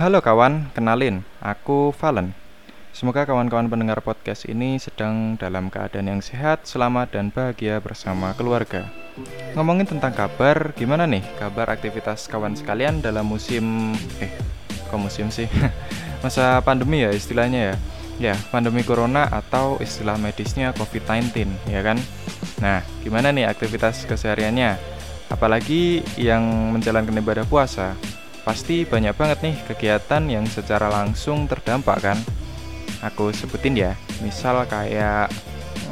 Halo kawan, kenalin, aku Valen. Semoga kawan-kawan pendengar podcast ini sedang dalam keadaan yang sehat, selamat, dan bahagia bersama keluarga. Ngomongin tentang kabar, gimana nih kabar aktivitas kawan sekalian dalam musim... Eh, kok musim sih? Masa pandemi ya istilahnya ya? Ya, pandemi corona atau istilah medisnya COVID-19, ya kan? Nah, gimana nih aktivitas kesehariannya? Apalagi yang menjalankan ibadah puasa, Pasti banyak banget nih kegiatan yang secara langsung terdampak kan? Aku sebutin ya. Misal kayak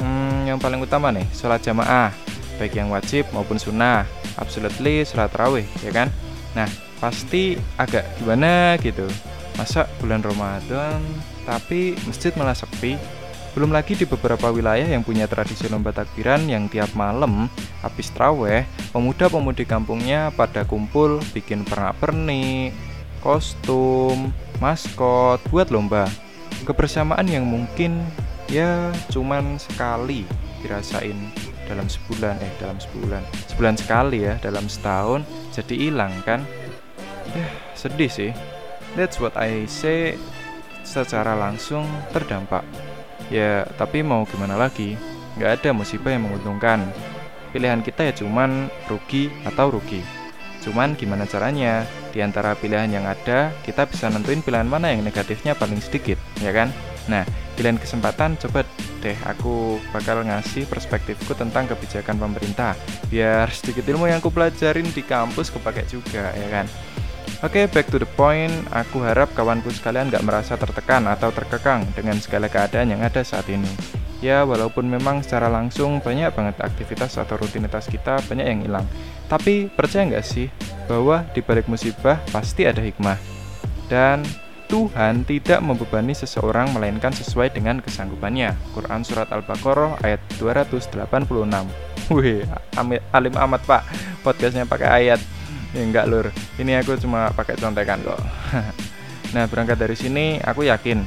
hmm, yang paling utama nih Sholat jamaah Baik yang wajib maupun sunnah. Absolutely sholat rawih ya kan? Nah pasti agak gimana gitu? Masa bulan Ramadan tapi masjid malah sepi belum lagi di beberapa wilayah yang punya tradisi lomba takbiran yang tiap malam habis traweh, pemuda-pemudi kampungnya pada kumpul bikin pernak-pernik, kostum, maskot buat lomba. Kebersamaan yang mungkin ya cuman sekali dirasain dalam sebulan eh dalam sebulan sebulan sekali ya dalam setahun jadi hilang kan? Ya sedih sih. That's what I say secara langsung terdampak Ya, tapi mau gimana lagi? Nggak ada musibah yang menguntungkan. Pilihan kita ya cuman rugi atau rugi. Cuman gimana caranya? Di antara pilihan yang ada, kita bisa nentuin pilihan mana yang negatifnya paling sedikit, ya kan? Nah, pilihan kesempatan coba deh aku bakal ngasih perspektifku tentang kebijakan pemerintah biar sedikit ilmu yang aku pelajarin di kampus kepake juga ya kan Oke, okay, back to the point. Aku harap kawanku sekalian gak merasa tertekan atau terkekang dengan segala keadaan yang ada saat ini. Ya, walaupun memang secara langsung banyak banget aktivitas atau rutinitas kita banyak yang hilang. Tapi percaya nggak sih bahwa di balik musibah pasti ada hikmah. Dan Tuhan tidak membebani seseorang melainkan sesuai dengan kesanggupannya. Quran Surat Al-Baqarah ayat 286. Wih, alim amat pak, podcastnya pakai ayat ya enggak lur. Ini aku cuma pakai contekan kok. Nah berangkat dari sini aku yakin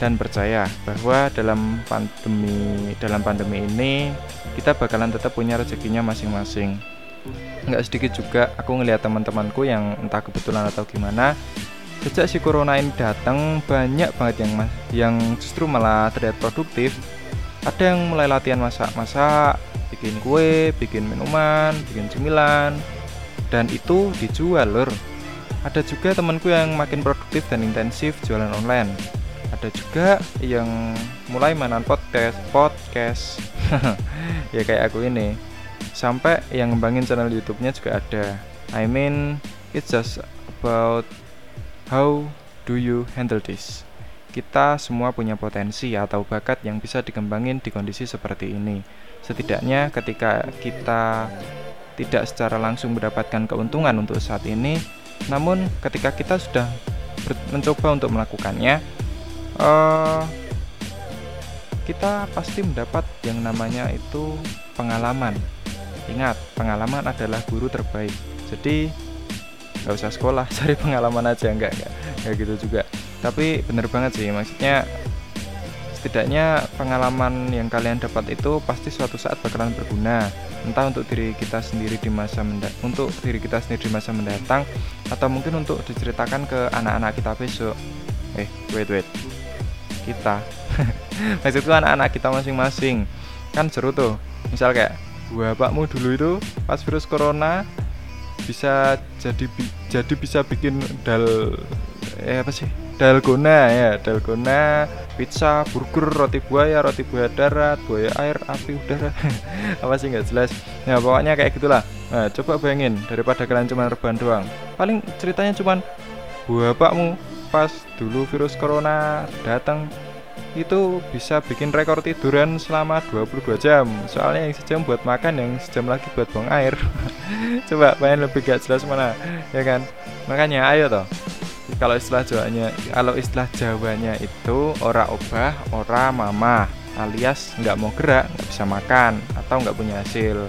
dan percaya bahwa dalam pandemi dalam pandemi ini kita bakalan tetap punya rezekinya masing-masing. Nggak sedikit juga aku ngelihat teman-temanku yang entah kebetulan atau gimana sejak si corona ini datang banyak banget yang yang justru malah terlihat produktif. Ada yang mulai latihan masak-masak bikin kue bikin minuman bikin cemilan dan itu dijual lur. Ada juga temanku yang makin produktif dan intensif jualan online. Ada juga yang mulai mainan podcast podcast. Ya kayak aku ini. Sampai yang ngembangin channel YouTube-nya juga ada. I mean it's just about how do you handle this? Kita semua punya potensi atau bakat yang bisa dikembangin di kondisi seperti ini. Setidaknya ketika kita tidak secara langsung mendapatkan keuntungan untuk saat ini, namun ketika kita sudah mencoba untuk melakukannya, uh, kita pasti mendapat yang namanya itu pengalaman. Ingat, pengalaman adalah guru terbaik. Jadi nggak usah sekolah, cari pengalaman aja enggak, enggak gitu juga. Tapi bener banget sih, maksudnya setidaknya pengalaman yang kalian dapat itu pasti suatu saat bakalan berguna entah untuk diri kita sendiri di masa untuk diri kita sendiri di masa mendatang atau mungkin untuk diceritakan ke anak-anak kita besok. Eh wait wait. Kita. Maksudku anak-anak kita masing-masing. Kan seru tuh. Misal kayak bapakmu dulu itu pas virus corona bisa jadi jadi bisa bikin dal eh apa sih dalgona ya dalgona pizza burger roti buaya roti buaya darat buaya air api udara. Apa sih nggak jelas. Ya pokoknya kayak gitulah. Nah coba bayangin daripada kalian cuma rebahan doang. Paling ceritanya cuman bapakmu pas dulu virus corona datang itu bisa bikin rekor tiduran selama 22 jam. Soalnya yang sejam buat makan yang sejam lagi buat buang air. Coba pengen lebih gak jelas mana ya kan? Makanya ayo toh kalau istilah Jawanya kalau istilah Jawanya itu ora obah ora mama alias nggak mau gerak nggak bisa makan atau nggak punya hasil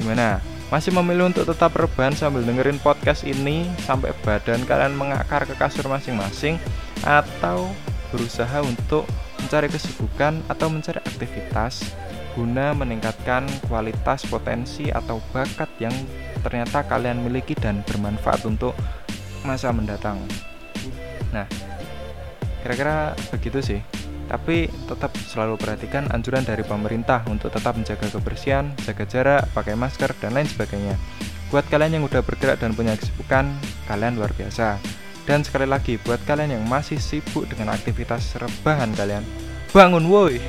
gimana masih memilih untuk tetap rebahan sambil dengerin podcast ini sampai badan kalian mengakar ke kasur masing-masing atau berusaha untuk mencari kesibukan atau mencari aktivitas guna meningkatkan kualitas potensi atau bakat yang ternyata kalian miliki dan bermanfaat untuk masa mendatang. Nah, kira-kira begitu sih. Tapi tetap selalu perhatikan anjuran dari pemerintah untuk tetap menjaga kebersihan, jaga jarak, pakai masker, dan lain sebagainya. Buat kalian yang udah bergerak dan punya kesibukan, kalian luar biasa. Dan sekali lagi, buat kalian yang masih sibuk dengan aktivitas rebahan kalian, bangun woi.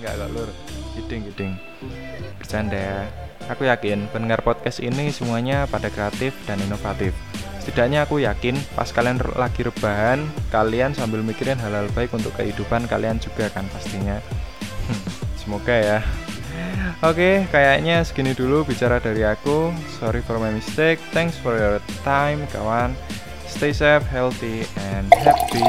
Enggak kok lur, giding-giding. Bercanda ya. Aku yakin pendengar podcast ini semuanya pada kreatif dan inovatif. Setidaknya aku yakin pas kalian lagi rebahan, kalian sambil mikirin hal-hal baik untuk kehidupan kalian juga kan pastinya. Hmm, semoga ya. Oke, okay, kayaknya segini dulu bicara dari aku. Sorry for my mistake. Thanks for your time, kawan. Stay safe, healthy, and happy.